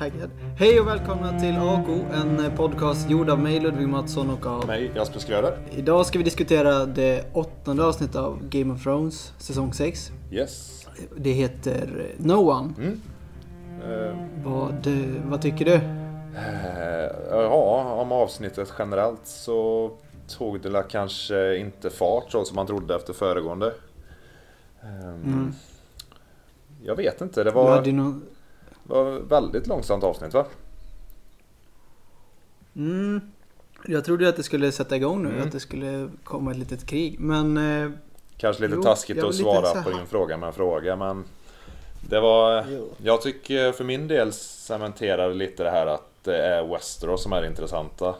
taggad. Hej och välkomna till AK, en podcast gjord av mig Ludvig Mattsson och av... Mig, Jasper Skröder. Idag ska vi diskutera det åttonde avsnittet av Game of Thrones, säsong 6. Yes. Det heter No One. Mm. Uh, vad, vad tycker du? Uh, ja, om avsnittet generellt så tog det kanske inte fart så som man trodde efter föregående. Um, mm. Jag vet inte, det var, någon... var väldigt långsamt avsnitt va? Mm. Jag trodde att det skulle sätta igång nu, mm. att det skulle komma ett litet krig. Men... Eh, Kanske lite jo, taskigt att svara på din fråga med en fråga men... Det var... Jo. Jag tycker för min del cementerar lite det här att det är Westeros som är det intressanta.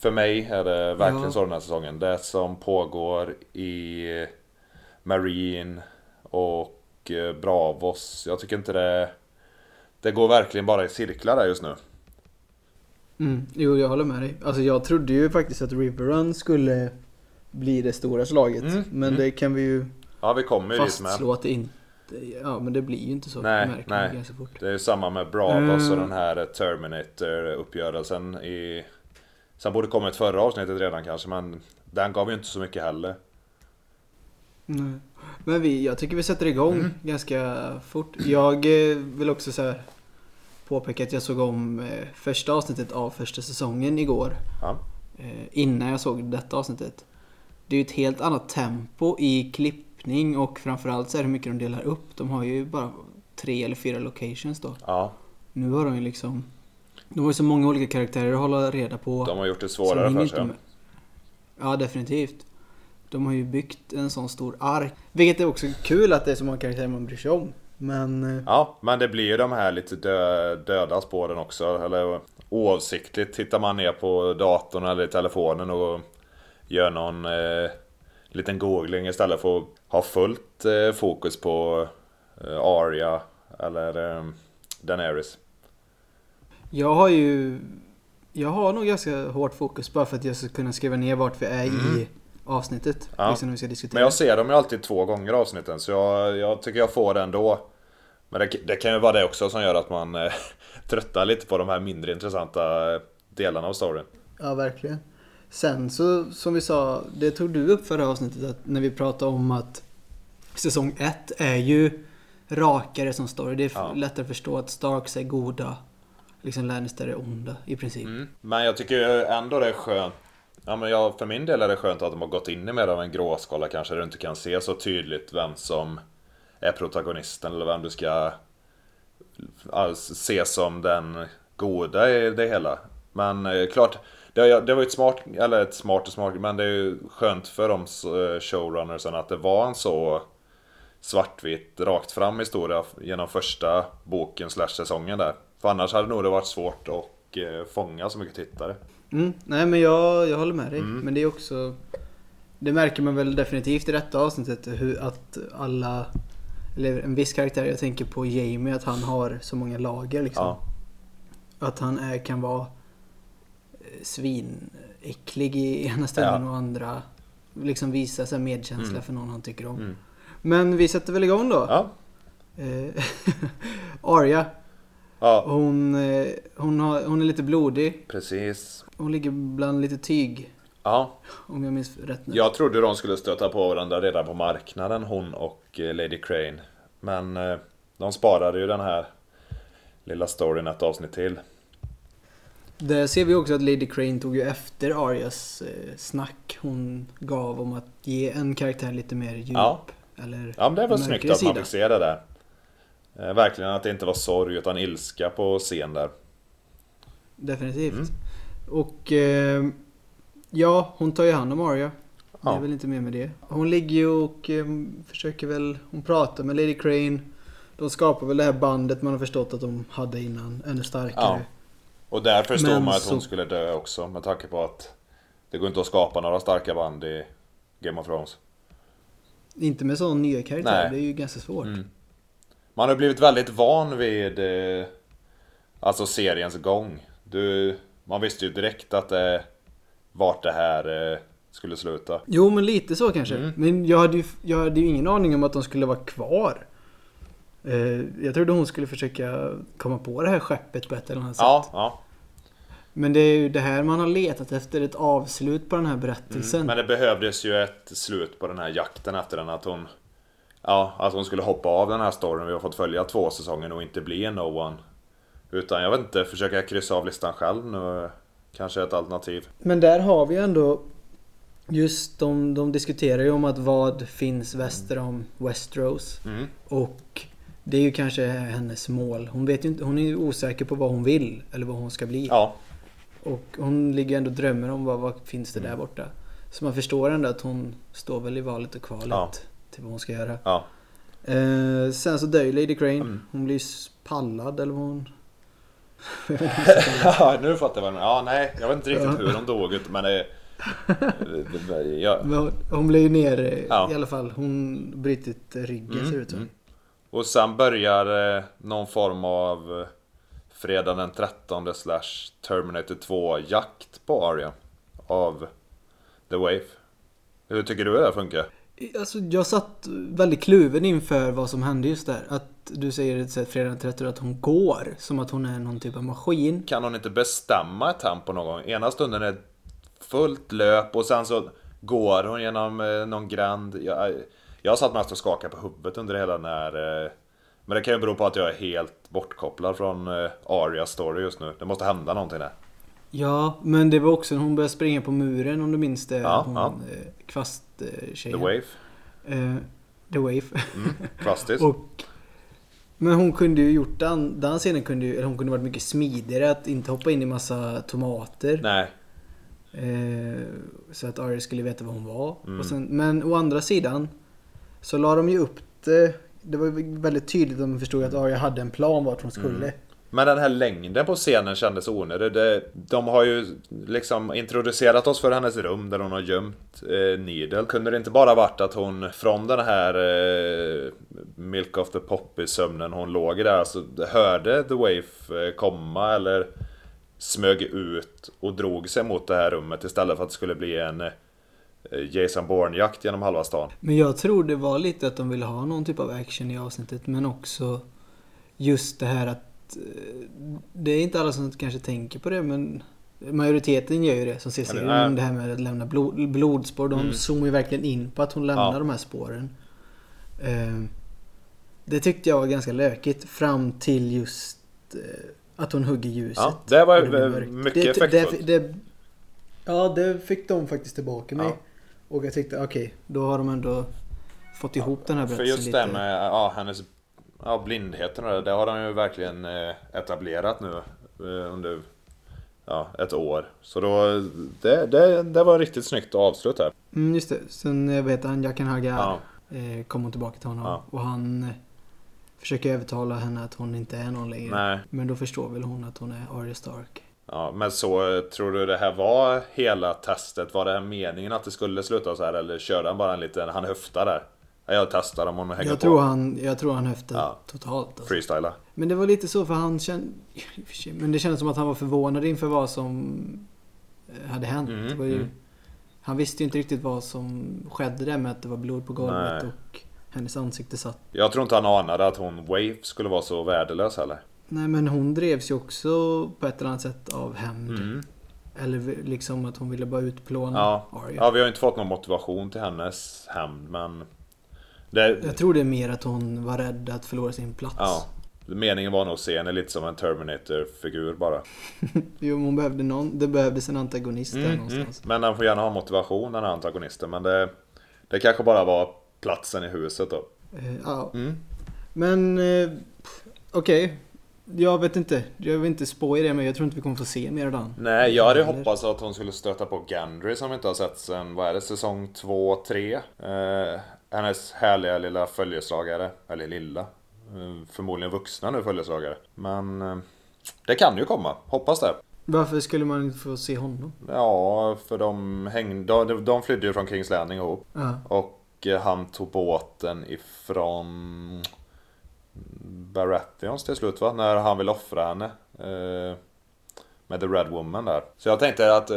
För mig är det verkligen ja. så den här säsongen. Det som pågår i Marine och Eh, Bravos. Jag tycker inte det... Det går verkligen bara i cirklar där just nu. Mm, jo, jag håller med dig. Alltså jag trodde ju faktiskt att River Run skulle bli det stora slaget. Mm, men mm. det kan vi ju ja, vi kommer fastslå att det inte... Ja, men det blir ju inte så. Nej, nej. Så fort. Det är ju samma med Bravos och den här Terminator-uppgörelsen i... Sen borde kommit förra avsnittet redan kanske, men den gav ju inte så mycket heller. Nej. Men vi, jag tycker vi sätter igång mm. ganska fort. Jag eh, vill också så påpeka att jag såg om eh, första avsnittet av första säsongen igår. Ja. Eh, innan jag såg detta avsnittet. Det är ju ett helt annat tempo i klippning och framförallt så är det hur mycket de delar upp. De har ju bara tre eller fyra locations då. Ja. Nu har de ju liksom... De har ju så många olika karaktärer att hålla reda på. De har gjort det svårare för sig. Ja, definitivt. De har ju byggt en sån stor ark. Vilket är också kul att det är så många karaktärer man bryr sig om. Men... Eh, ja, men det blir ju de här lite dö döda spåren också. Eller oavsiktligt tittar man ner på datorn eller telefonen och gör någon eh, liten googling istället för att ha fullt eh, fokus på eh, Arya eller eh, Daenerys. Jag har ju... Jag har nog ganska hårt fokus bara för att jag ska kunna skriva ner vart vi är mm. i avsnittet. Ja. Liksom när vi ska diskutera. Men jag ser dem ju alltid två gånger avsnitten så jag, jag tycker jag får det ändå. Men det, det, kan ju vara det också som gör att man eh, tröttar lite på de här mindre intressanta delarna av storyn. Ja, verkligen. Sen så, som vi sa, det tog du upp förra avsnittet att när vi pratade om att säsong 1 är ju rakare som story. Det är ja. lättare att förstå att Starks är goda. Liksom Lannister är onda i princip. Mm. Men jag tycker ändå det är skönt Ja, men jag, för min del är det skönt att de har gått in i mer av en gråskala kanske, där du inte kan se så tydligt vem som är protagonisten eller vem du ska se som den goda i det hela. Men eh, klart, det, det var ju ett smart, eller ett smart och smart, men det är ju skönt för de eh, showrunnersen att det var en så svartvit, rakt fram historia genom första boken slash säsongen där. För annars hade nog det varit svårt att eh, fånga så mycket tittare. Mm, nej men jag, jag håller med dig. Mm. Men det är också... Det märker man väl definitivt i detta avsnittet hur att alla... Eller en viss karaktär, jag tänker på Jamie, att han har så många lager liksom. Ja. Att han är, kan vara eh, svinäcklig i ena stunden ja. och andra liksom visa sig medkänsla mm. för någon han tycker om. Mm. Men vi sätter väl igång då? Ja. Eh, Ja. Hon, eh, hon, har, hon är lite blodig. Precis. Hon ligger bland lite tyg. Ja. Om jag minns rätt nu. Jag trodde de skulle stöta på varandra redan på marknaden, hon och eh, Lady Crane. Men eh, de sparade ju den här lilla storyn ett avsnitt till. Där ser vi också att Lady Crane tog ju efter Arias snack hon gav om att ge en karaktär lite mer djup. Ja, eller ja men det var snyggt att man fick se det där. Eh, verkligen att det inte var sorg utan ilska på scen där. Definitivt. Mm. Och eh, ja, hon tar ju hand om Arya. Det är väl inte mer med det. Hon ligger ju och eh, försöker väl, hon pratar med Lady Crane. De skapar väl det här bandet man har förstått att de hade innan, ännu starkare. Ja. Och där förstår Men man att hon skulle dö också med tanke på att det går inte att skapa några starka band i Game of Thrones. Inte med sådana nya karaktärer, det är ju ganska svårt. Mm. Man har blivit väldigt van vid eh, alltså seriens gång. Du, man visste ju direkt att det, eh, vart det här eh, skulle sluta. Jo, men lite så kanske. Mm. Men jag hade, ju, jag hade ju ingen aning om att de skulle vara kvar. Uh, jag trodde hon skulle försöka komma på det här skeppet på ett eller annat ja, sätt. Ja. Men det är ju det här man har letat efter, ett avslut på den här berättelsen. Mm, men det behövdes ju ett slut på den här jakten efter den att hon... Ja, att hon skulle hoppa av den här storyn vi har fått följa två säsonger och inte bli en no one. Utan jag vet inte, försöka kryssa av listan själv nu. Kanske ett alternativ. Men där har vi ändå Just de, de diskuterar ju om att vad finns väster om Westeros. Mm. Och det är ju kanske hennes mål. Hon vet ju inte, hon är ju osäker på vad hon vill eller vad hon ska bli. Ja. Och hon ligger ändå och drömmer om vad, vad finns det där mm. borta. Så man förstår ändå att hon står väl i valet och kvalet ja. Till vad hon ska göra. Ja. Eh, sen så dör ju Lady Crane. Mm. Hon blir pallad eller vad hon... ja, nu fattar jag Ja, nej. Jag vet inte riktigt hur hon dog men det... ja. Hon blev ju ner ja. i alla fall. Hon brutit ryggen mm, ser ut som. Mm. Och sen börjar eh, någon form av eh, Fredag den 13 slash Terminator 2 jakt på Arya. Av The Wave. Hur tycker du det funkar? Alltså, jag satt väldigt kluven inför vad som hände just där. Att du säger ett fredag den 13 att hon går. Som att hon är någon typ av maskin. Kan hon inte bestämma ett tempo någon gång? Ena stunden är det fullt löp och sen så går hon genom eh, någon gränd. Jag, eh, jag satt mest och skakade på huvudet under hela den här... Eh, men det kan ju bero på att jag är helt bortkopplad från Arias story just nu. Det måste hända någonting där. Ja, men det var också när hon började springa på muren om du minns det. Ja, hon, ja. Kvasttjejen. The Wave. Uh, the Wave. Mm, kvastis. och, men hon kunde ju gjort den, den scenen kunde ju, eller hon kunde varit mycket smidigare att inte hoppa in i massa tomater. Nej. Eh, så att Arya skulle veta vad hon var. Mm. Sen, men å andra sidan så la de ju upp det. Det var väldigt tydligt att de förstod att Arya hade en plan vart hon skulle. Mm. Men den här längden på scenen kändes onödig. Det, de har ju liksom introducerat oss för hennes rum där hon har gömt eh, Needle. Kunde det inte bara varit att hon från den här eh, Milk of the Poppy sömnen hon låg i där, alltså hörde The Wave eh, komma eller smög ut och drog sig mot det här rummet istället för att det skulle bli en eh, Jason Bourne-jakt genom halva stan. Men jag tror det var lite att de ville ha någon typ av action i avsnittet men också just det här att eh, det är inte alla som kanske tänker på det men majoriteten gör ju det som ser serien. Ja, det här med att lämna blod, blodspår. De mm. zoomar ju verkligen in på att hon lämnar ja. de här spåren. Eh, det tyckte jag var ganska lökigt fram till just att hon hugger ljuset. Ja, det var det mycket effektfullt. Det, det, ja, det fick de faktiskt tillbaka mig. Ja. Och jag tyckte, okej, okay, då har de ändå fått ihop ja, den här berättelsen För just det med ja, hennes ja, blindheten och det, det har de ju verkligen eh, etablerat nu eh, under ja, ett år. Så då, det, det, det var riktigt snyggt avslut här. Mm, just det. Sen jag vet han, Jacken Hagar, ja. eh, kom hon tillbaka till honom. Ja. Och han försöker övertala henne att hon inte är någon längre. Nej. Men då förstår väl hon att hon är Arya Stark. Ja, men så tror du det här var hela testet? Var det meningen att det skulle sluta så här eller körde han bara en liten, han höftar där? Jag testar om hon hänger jag tror på. Han, jag tror han höftar ja. totalt. Alltså. Freestyla. Men det var lite så för han kände... Men det kändes som att han var förvånad inför vad som eh, hade hänt. Mm, ju, mm. Han visste ju inte riktigt vad som skedde där med att det var blod på golvet Nej. och hennes ansikte satt. Jag tror inte han anade att hon Wave skulle vara så värdelös heller. Nej men hon drevs ju också på ett eller annat sätt av hämnd. Mm. Eller liksom att hon ville bara utplåna ja. Arya. Ja, vi har ju inte fått någon motivation till hennes hämnd men... Det... Jag tror det är mer att hon var rädd att förlora sin plats. Ja. Meningen var nog att se henne lite som en Terminator-figur bara. jo, hon behövde någon. Det behövdes en antagonist mm, där någonstans. Mm. Men han får gärna ha motivation den här antagonisten. Men det, det kanske bara var platsen i huset då. Uh, ja. Mm. Men uh, okej. Okay. Jag vet inte. Jag vill inte spå i det men jag tror inte vi kommer få se mer av den. Nej, jag hade hoppats att hon skulle stöta på Gendry som vi inte har sett sen, vad är det, säsong 2, 3? Uh, hennes härliga lilla följeslagare. Eller lilla. Uh, förmodligen vuxna nu följeslagare. Men uh, det kan ju komma. Hoppas det. Varför skulle man inte få se honom? Ja, för de hängde... De, de flydde ju från Kings Landing ihop. Och han tog båten ifrån Baratheons till slut va? När han vill offra henne. Eh, med The Red Woman där. Så jag tänkte att eh,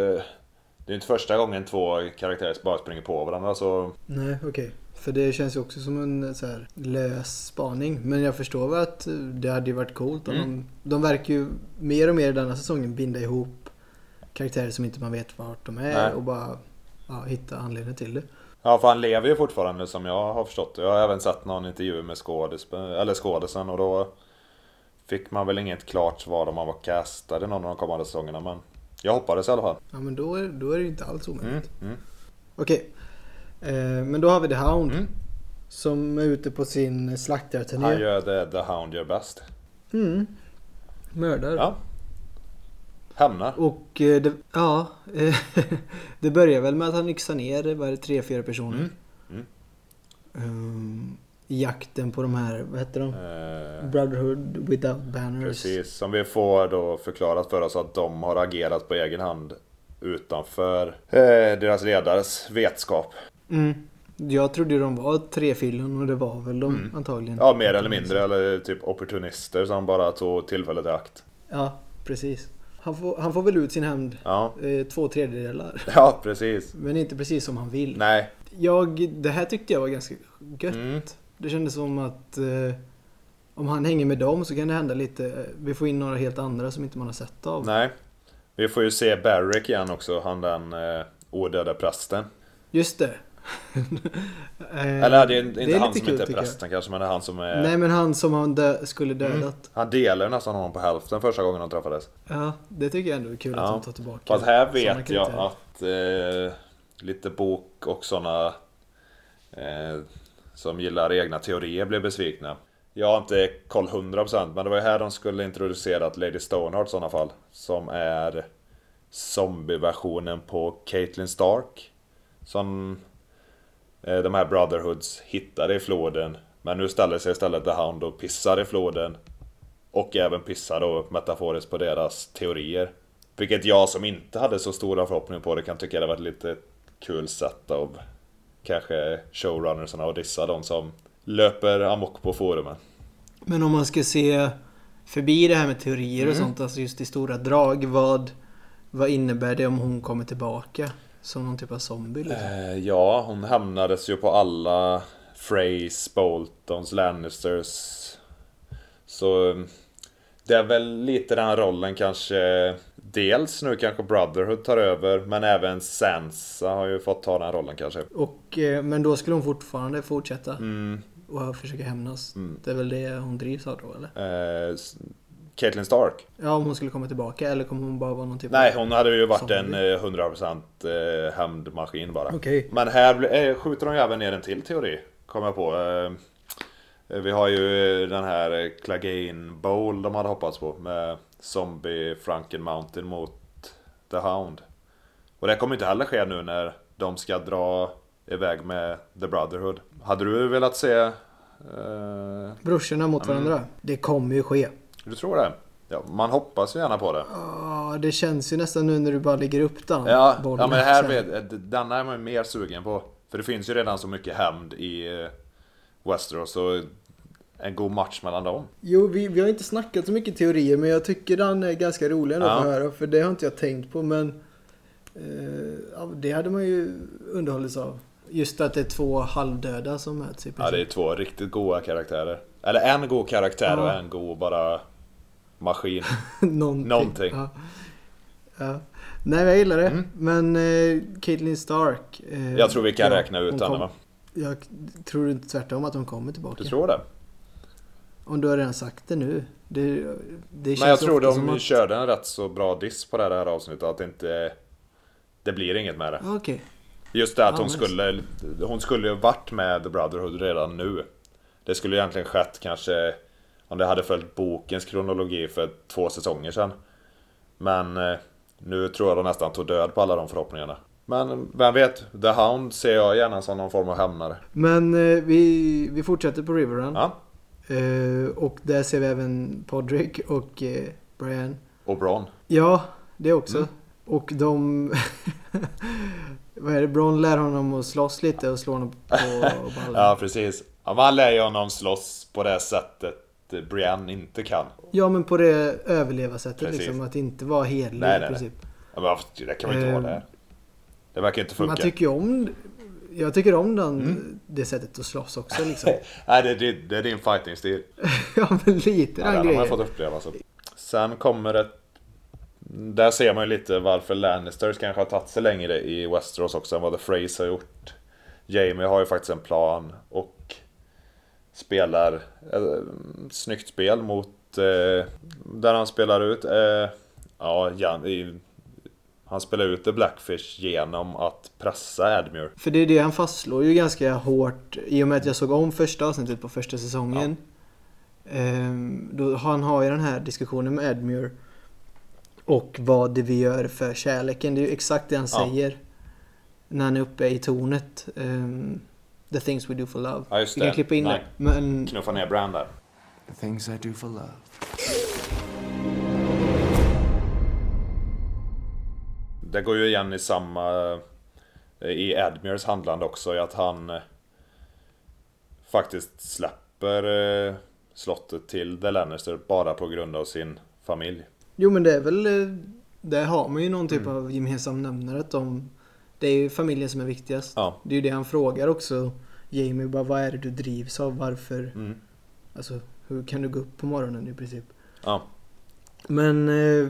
det är inte första gången två karaktärer bara springer på varandra så... Nej, okej. Okay. För det känns ju också som en så här, lös spaning. Men jag förstår väl att det hade ju varit coolt. Om mm. de, de verkar ju mer och mer denna säsongen binda ihop karaktärer som inte man vet vart de är Nej. och bara ja, hitta anledning till det. Ja, för han lever ju fortfarande som jag har förstått Jag har även sett någon intervju med skådis, eller skådisen och då fick man väl inget klart svar om han var castad i någon av de kommande säsongerna. Men jag hoppades i alla fall. Ja, men då är, då är det inte alls omöjligt. Mm, mm. Okej. Eh, men då har vi The Hound. Mm. Som är ute på sin slaktarturné. Han gör det The Hound gör bäst. Mm. Mördar. Ja. Hämnar. Och eh, det, ja, eh, det börjar väl med att han yxar ner var det, tre, fyra personer. Mm. Mm. Um, jakten på de här, vad heter de? Uh, Brotherhood without banners. Precis, som vi får då förklarat för oss att de har agerat på egen hand utanför eh, deras ledares vetskap. Mm. Jag trodde de var tre fyllon och det var väl de mm. antagligen. Ja, mer eller mindre. Eller typ opportunister som bara tog tillfället i akt. Ja, precis. Han får, han får väl ut sin hämnd ja. eh, två tredjedelar. Ja, precis. Men inte precis som han vill. Nej. Jag, det här tyckte jag var ganska gött. Mm. Det kändes som att eh, om han hänger med dem så kan det hända lite. Vi får in några helt andra som inte man har sett av. Nej. Vi får ju se Barrick igen också, han den eh, odöda prästen. Just det. Eller det är inte det är han som kul, inte är prästen kanske, men det är han som är... Nej men han som han dö skulle mm. dödat. Mm. Han delar nästan honom på hälften första gången de träffades. Ja, det tycker jag ändå är kul ja. att de tar tillbaka. Fast här vet jag att eh, lite bok och sådana eh, som gillar egna teorier blev besvikna. Jag har inte koll 100% men det var ju här de skulle introducera Lady Stoneheart i sådana fall. Som är zombieversionen på Caitlyn Stark. Som eh, de här Brotherhoods hittade i floden. Men nu ställer sig istället The Hound och pissar i floden. Och även pissar då metaforiskt på deras teorier. Vilket jag som inte hade så stora förhoppningar på det kan tycka det var ett lite kul sätt av kanske showrunnersarna och dissa de som löper amok på forumen. Men om man ska se förbi det här med teorier mm. och sånt, alltså just i stora drag. Vad, vad innebär det om hon kommer tillbaka? Som någon typ av zombie liksom? Eh, ja, hon hamnades ju på alla Freys, Boltons, Lannisters. Så det är väl lite den rollen kanske Dels nu kanske Brotherhood tar över men även Sansa har ju fått ta den rollen kanske. Och, eh, men då skulle hon fortfarande fortsätta? Mm. Och försöka hämnas? Mm. Det är väl det hon drivs av då eller? Eh, Caitlyn Stark? Ja, om hon skulle komma tillbaka eller kommer hon bara vara någon typ Nej, hon hade ju varit en 100% eh, hämndmaskin bara. Okay. Men här skjuter de ju även ner en till teori. Kommer jag på. Vi har ju den här Clegane Bowl de hade hoppats på med Zombie Franken Mountain mot The Hound. Och det kommer inte heller ske nu när de ska dra iväg med The Brotherhood. Hade du velat se... Uh... Brorsorna mot mm. varandra? Det kommer ju ske. Du tror det? Ja, man hoppas ju gärna på det. Ja, det känns ju nästan nu när du bara lägger upp den Ja, ja men det här vet, denna är man mer sugen på. För det finns ju redan så mycket hämnd i eh, Westeros och en god match mellan dem. Jo, vi, vi har inte snackat så mycket teorier men jag tycker den är ganska rolig ändå ja. att höra. För det har inte jag tänkt på men eh, det hade man ju underhållits av. Just att det är två halvdöda som möts i princip. Ja, det är två riktigt goda karaktärer. Eller en god karaktär ja. och en god bara maskin. Någonting. Någonting. Ja. ja. Nej, jag gillar det. Mm. Men eh, Caitlyn Stark. Eh, jag tror vi kan räkna ut henne va? Jag tror inte tvärtom att hon kommer tillbaka. Du tror det? Om du har redan sagt det nu. Det, det känns Men jag tror de att... körde en rätt så bra diss på det här avsnittet. Att det inte... Det blir inget med det. Okej. Okay. Just det att ah, hon skulle... Hon skulle ju varit med The Brotherhood redan nu. Det skulle egentligen skett kanske... Om det hade följt bokens kronologi för två säsonger sedan. Men eh, nu tror jag de nästan tog död på alla de förhoppningarna. Men vem vet? The Hound ser jag gärna som någon form av hämnare. Men eh, vi, vi fortsätter på Riverrun. Ja. Uh, och där ser vi även Podrick och uh, Brian. Och Bron. Ja, det också. Mm. Och de... vad är det? Bron lär honom att slåss lite och slå honom på ballen. ja, precis. Ja, man lär ju honom slåss på det sättet Brian inte kan. Ja, men på det överleva sättet liksom. Att inte vara hederlig i princip. Ja, men det kan man inte vara där. Det verkar inte funka. Man tycker om Jag tycker om den, mm. det sättet att slåss också liksom. Nej, det, det, det är din fighting-stil. ja, men lite ja, den, den har man fått uppleva. Så. Sen kommer det... Där ser man ju lite varför Lannisters kanske har tagit sig längre i Westeros också än vad The Freys har gjort. Jamie har ju faktiskt en plan och spelar ett snyggt spel mot... Eh, där han spelar ut... Eh, ja, Jan, i, han spelar ut The Blackfish genom att pressa Admure. För det är det han fastslår ju ganska hårt i och med att jag såg om första avsnittet på första säsongen. Ja. Ehm, då, han har ju den här diskussionen med Admure. Och vad det vi gör för kärleken. Det är ju exakt det han ja. säger. När han är uppe i tornet. The things we do for love. Ja, just det. Vi kan klippa in Nej. det. Men... Knuffa ner Brand där. The things I do for love. Det går ju igen i samma... I Admires handlande också, i att han eh, faktiskt släpper eh, slottet till The Lannister bara på grund av sin familj. Jo men det är väl... Eh, där har man ju någon typ mm. av gemensam nämnare. Att de, det är ju familjen som är viktigast. Ja. Det är ju det han frågar också. Jamie bara, vad är det du drivs av? Varför? Mm. Alltså, hur kan du gå upp på morgonen i princip? Ja. Men eh,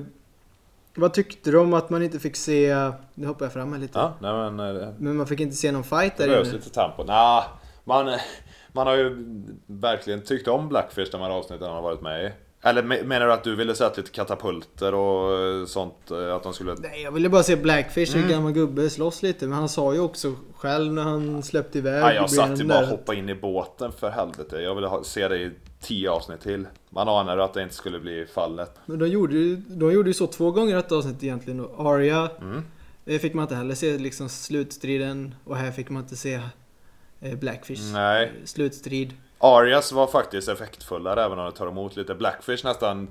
vad tyckte du om att man inte fick se... Nu hoppar jag fram här lite. Ja, nej men... Eh, men man fick inte se någon fight där inne? Det behövs lite tempo. Nah, man, man har ju verkligen tyckt om Blackfish de här avsnitten han har varit med i. Eller menar du att du ville se lite katapulter och eh, sånt? Eh, att de skulle... Nej, jag ville bara se Blackfish, mm. en gammal gubbe, slåss lite. Men han sa ju också själv när han släppte iväg Nej, jag satt ju bara och hoppa in i båten för helvete. Jag ville ha, se det i tio avsnitt till. Man anade att det inte skulle bli fallet. Men de gjorde ju, de gjorde ju så två gånger ett avsnitt egentligen. Och Arya mm. fick man inte heller se liksom slutstriden. Och här fick man inte se eh, Blackfish Nej. slutstrid. Arias var faktiskt effektfullare även om det tar emot lite. Blackfish nästan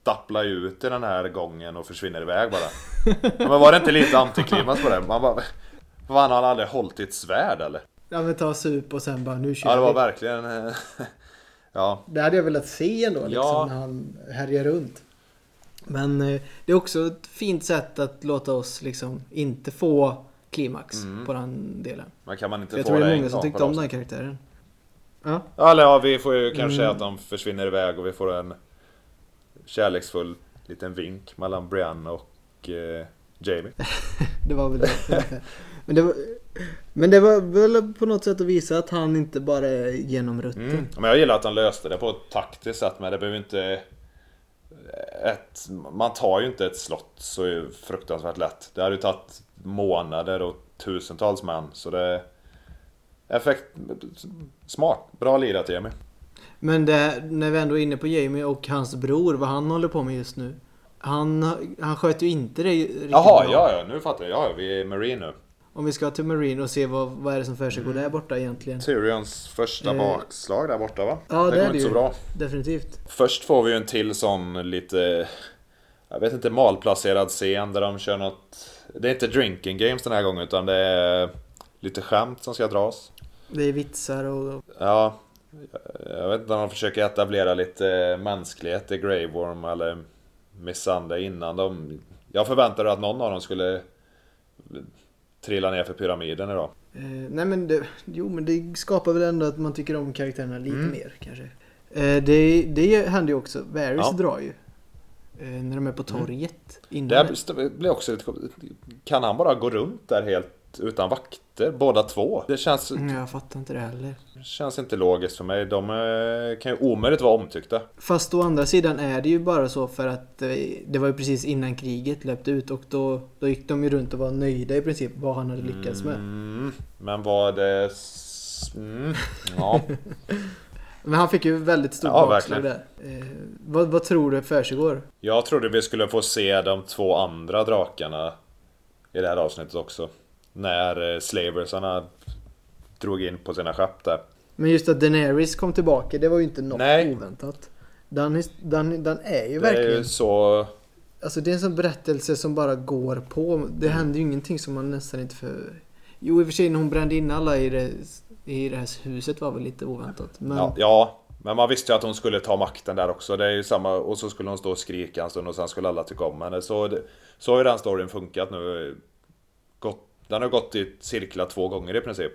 stapplar ut i den här gången och försvinner iväg bara. men var det inte lite antiklimax på det? Man bara... Fan, har han aldrig hållit i ett svärd eller? Ja men ta sup och sen bara nu kör Ja det var vi. verkligen... ja. Det hade jag velat se ändå liksom ja. när han härjar runt. Men eh, det är också ett fint sätt att låta oss liksom inte få klimax mm. på den delen. Men kan man inte jag få tror det är många som tyckte om den karaktären. Ja. Eller ja, vi får ju kanske mm. att de försvinner iväg och vi får en kärleksfull liten vink mellan Brian och eh, Jamie. det var väl det. men, det var, men det var väl på något sätt att visa att han inte bara är genom rutten. Mm. Men jag gillar att han löste det på ett taktiskt sätt men det behöver inte... Ett, man tar ju inte ett slott så fruktansvärt lätt. Det hade ju tagit månader och tusentals män så det... Effekt... Smart. Bra lirat Jamie. Men det, när vi ändå är inne på Jamie och hans bror, vad han håller på med just nu. Han, han sköt ju inte det riktigt Jaha, bra. ja, ja, nu fattar jag. Ja, vi är Marine nu. Om vi ska till Marine och se vad, vad är det som försiggår mm. där borta egentligen. Tyrions första eh. bakslag där borta va? Ja, det, det är det ju. Så bra. Definitivt. Först får vi ju en till sån lite... Jag vet inte, malplacerad scen där de kör något... Det är inte drinking games den här gången utan det är lite skämt som ska dras. Det är vitsar och... Ja. Jag vet inte om de försöker etablera lite mänsklighet i Grey Worm eller Missande innan de... Jag förväntade att någon av dem skulle trilla ner för pyramiden idag. Eh, nej men det, jo men det skapar väl ändå att man tycker om karaktärerna lite mm. mer kanske. Eh, det, det händer ju också. Varys ja. drar ju. Eh, när de är på torget. Mm. Det blir också lite Kan han bara gå runt där helt utan vakter, båda två. Det känns... Mm, jag fattar inte det heller. Det känns inte logiskt för mig. De eh, kan ju omöjligt vara omtyckta. Fast å andra sidan är det ju bara så för att eh, det var ju precis innan kriget löpte ut och då, då gick de ju runt och var nöjda i princip vad han hade lyckats med. Mm, men var det... Mm, ja. Men han fick ju väldigt stort ja, bakslag där. Eh, vad, vad tror du försiggår? Jag trodde vi skulle få se de två andra drakarna i det här avsnittet också när eh, slaversarna drog in på sina skepp där. Men just att Daenerys kom tillbaka, det var ju inte något Nej. oväntat. Den, den, den är ju det verkligen... Det är ju så... Alltså det är en sån berättelse som bara går på. Det mm. händer ju ingenting som man nästan inte för... Jo i och för sig när hon brände in alla i det, i det här huset var väl lite oväntat. Men... Ja, ja, men man visste ju att hon skulle ta makten där också. Det är ju samma, och så skulle hon stå och skrika en stund och sen skulle alla tycka om henne. Så, så har ju den storyn funkat nu Den har gått i cirklar två gånger i princip.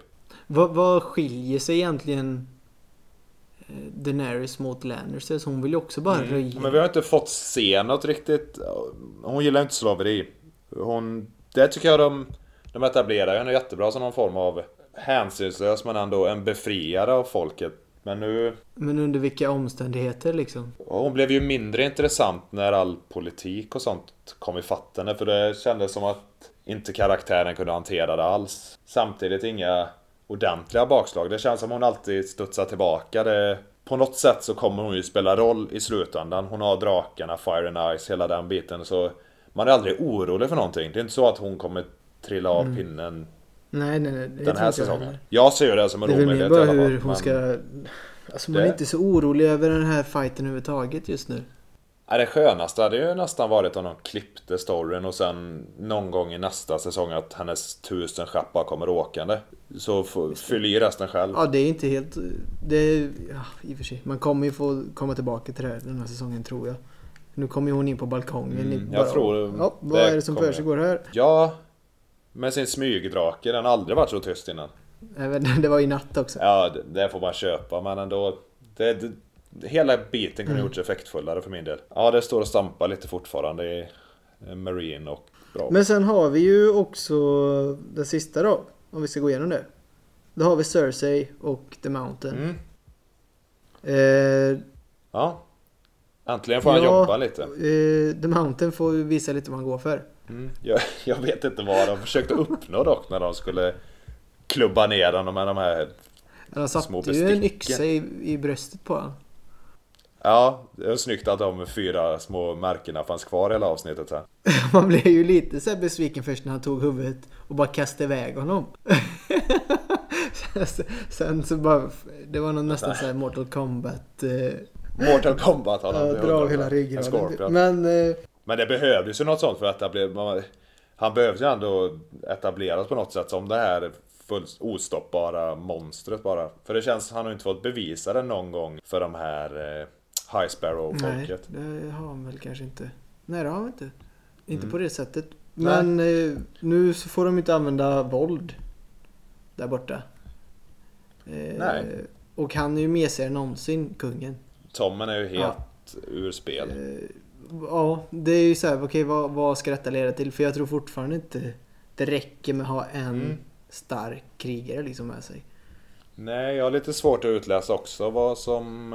Vad, vad skiljer sig egentligen eh, Daenerys mot Lannisters? Hon vill ju också bara mm. röja. Men vi har inte fått se något riktigt. Hon gillar inte slaveri. Hon... Det tycker jag de... De etablerar henne jättebra som någon form av hänsynslös men ändå en befriare av folket. Men nu... Men under vilka omständigheter liksom? Hon blev ju mindre intressant när all politik och sånt kom i henne. För det kändes som att inte karaktären kunde hantera det alls. Samtidigt inga ordentliga bakslag. Det känns som hon alltid studsar tillbaka. Det, på något sätt så kommer hon ju spela roll i slutändan. Hon har drakarna, Fire and Ice, hela den biten. Så man är aldrig orolig för någonting. Det är inte så att hon kommer trilla av mm. pinnen Nej, nej, nej. Den här säsongen. Jag, jag ser det som en omöjlighet. Det är väl hur hon ska... Alltså man det... är inte så orolig över den här fighten överhuvudtaget just nu. Ja, det skönaste hade ju nästan varit om de klippte storyn och sen någon gång i nästa säsong att hennes tusen schappar kommer åkande. Så fyll i resten själv. Ja, det är inte helt... Det är, ja, i och för sig. Man kommer ju få komma tillbaka till det här den här säsongen tror jag. Nu kommer ju hon in på balkongen. Mm, jag bara, tror... Ja, vad är det som försiggår här? Ja, med sin smygdrake, den har aldrig varit så tyst innan. det var i natt också. Ja, det, det får man köpa men ändå. Det, det, hela biten kunde mm. gjorts effektfullare för min del. Ja, det står och stampar lite fortfarande i Marine och bra. Men sen har vi ju också den sista då. Om vi ska gå igenom det. Då har vi Cersei och The Mountain. Mm. Eh, ja. Äntligen får han ja, jobba lite. Eh, The Mountain får visa lite vad han går för. Mm. Jag, jag, vet inte vad de försökte uppnå dock när de skulle klubba ner honom med de här de satte ju en yxa i, i bröstet på honom. Ja, det är snyggt att de fyra små märkena fanns kvar hela avsnittet här. Man blev ju lite så besviken först när han tog huvudet och bara kastade iväg honom. Sen så bara, det var nog nästan såhär Mortal Kombat. Eh, Mortal Kombat har han. Ja, dra av hela ryggen. Men eh, men det behövdes ju något sånt för att etablera, han behövde ju ändå etableras på något sätt som det här fullt ostoppbara monstret bara. För det känns, han har inte fått bevisa det någon gång för de här eh, High Sparrow-folket. Nej, det har han väl kanske inte. Nej, det har han inte. Inte mm. på det sättet. Men eh, nu så får de inte använda våld där borta. Eh, Nej. Och han är ju mesigare än någonsin, kungen. Tommen är ju helt ja. ur spel. Eh, ja, det är ju såhär, okej okay, vad, vad ska detta leda till? För jag tror fortfarande inte det räcker med att ha en mm. stark krigare liksom med sig. Nej, jag har lite svårt att utläsa också vad som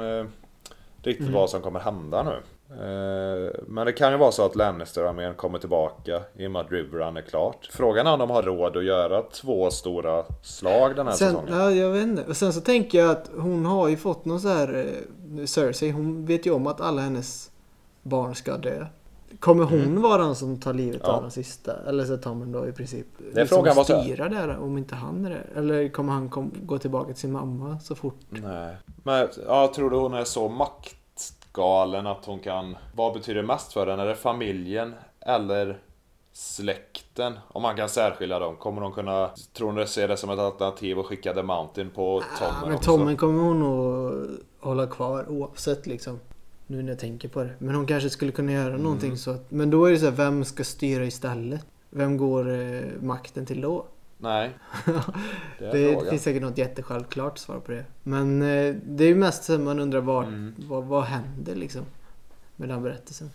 riktigt mm. vad som kommer hända nu. Eh, men det kan ju vara så att Lannister-armén kommer tillbaka i och med att Riverrun är klart. Frågan är om de har råd att göra två stora slag den här sen, säsongen. Ja, jag vet inte. Och sen så tänker jag att hon har ju fått någon så här... Eh, Cersei, hon vet ju om att alla hennes barn ska dö. Kommer hon mm. vara den som tar livet ja. av den sista? Eller så Tommen då i princip. Det liksom frågan styra där om inte han är det. Eller kommer han kom, gå tillbaka till sin mamma så fort? Nej. Men ja, tror du hon är så maktgalen att hon kan... Vad betyder mest för henne? Är det familjen eller släkten? Om man kan särskilja dem. Kommer hon kunna... Tror hon se det som ett alternativ att skicka The Mountain på Tommen ja, men? Tommen kommer hon nog hålla kvar oavsett liksom. Nu när jag tänker på det. Men hon kanske skulle kunna göra mm. någonting så att... Men då är det så här, vem ska styra istället? Vem går eh, makten till då? Nej. det, det finns säkert något jättesjälvklart svar på det. Men eh, det är ju mest så man undrar var, mm. vad, vad händer liksom? Med den berättelsen.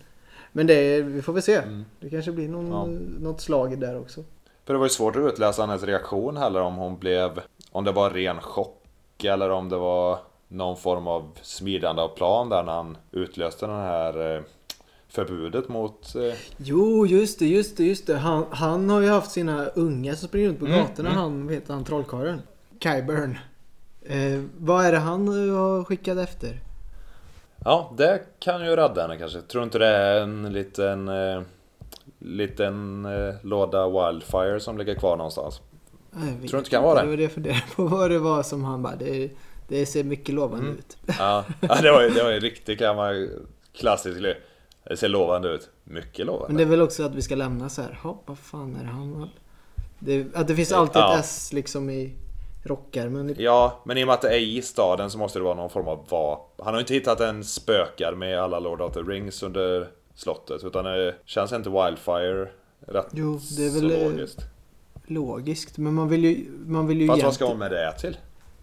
Men det, vi får väl se. Mm. Det kanske blir någon, ja. något slag där också. För det var ju svårt att utläsa hennes reaktion heller om hon blev... Om det var ren chock eller om det var någon form av smidande av plan där när han utlöste den här eh, förbudet mot... Eh... Jo, just det, just det, just det. Han, han har ju haft sina unga som springer runt på mm, gatorna. Mm. Han, heter han, trollkarlen? Kyburn. Eh, vad är det han har skickat efter? Ja, det kan ju rädda henne kanske. Tror inte det är en liten... Eh, liten eh, låda Wildfire som ligger kvar någonstans? Tror du inte det kan vara det? Det var det jag funderade på vad det var som han bara... Det, det ser mycket lovande mm. ut. Ja, ja det var ju, det var ju riktigt gammal klassisk grej. Det ser lovande ut. Mycket lovande. Men det är väl också att vi ska lämna så här. Hopp, vad fan är det han det, Att det finns alltid ja. ett S liksom i rockärmen. Ja, men i och med att det är i staden så måste det vara någon form av vapen. Han har inte hittat en spökar med alla Lord of the Rings under slottet. Utan det känns inte Wildfire rätt Jo, det är väl logiskt. logiskt. Men man vill ju, man vill ju Fast vad ska hon med det till?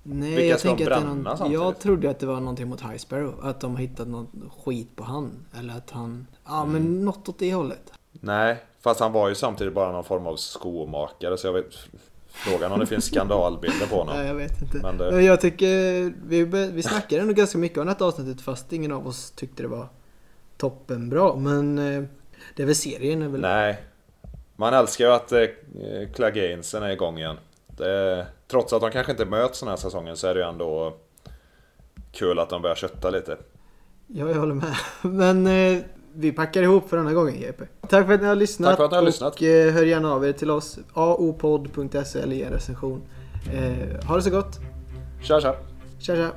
Nej, Vilka jag tänker de att det är någon, samtidigt? Jag trodde att det var någonting mot High Sparrow. Att de har hittat något skit på han. Eller att han... Ja, Mm. men något åt det hållet. Nej, fast han var ju samtidigt bara någon form av skomakare så jag vet... Frågan om det finns skandalbilder på Nej, honom. jag vet inte. Men det- jag tycker... Vi, vi snackade ändå ganska mycket om detta avsnittet fast ingen av oss tyckte det var toppenbra. Men eh, det är väl serien är väl... Nej. Man älskar ju att eh, Clagainsen är igång igen. Det, trots att de kanske inte möts den här säsongen så är det ju ändå kul att de börjar kötta lite. Ja, jag håller med. Men eh, vi packar ihop för denna gången JP. Tack för att ni har lyssnat. Tack för att ni har och, lyssnat. eh, hör gärna av er till oss. aopod.se eller ge en recension. Eh, ha det så gott. Tja tja! Tja tja!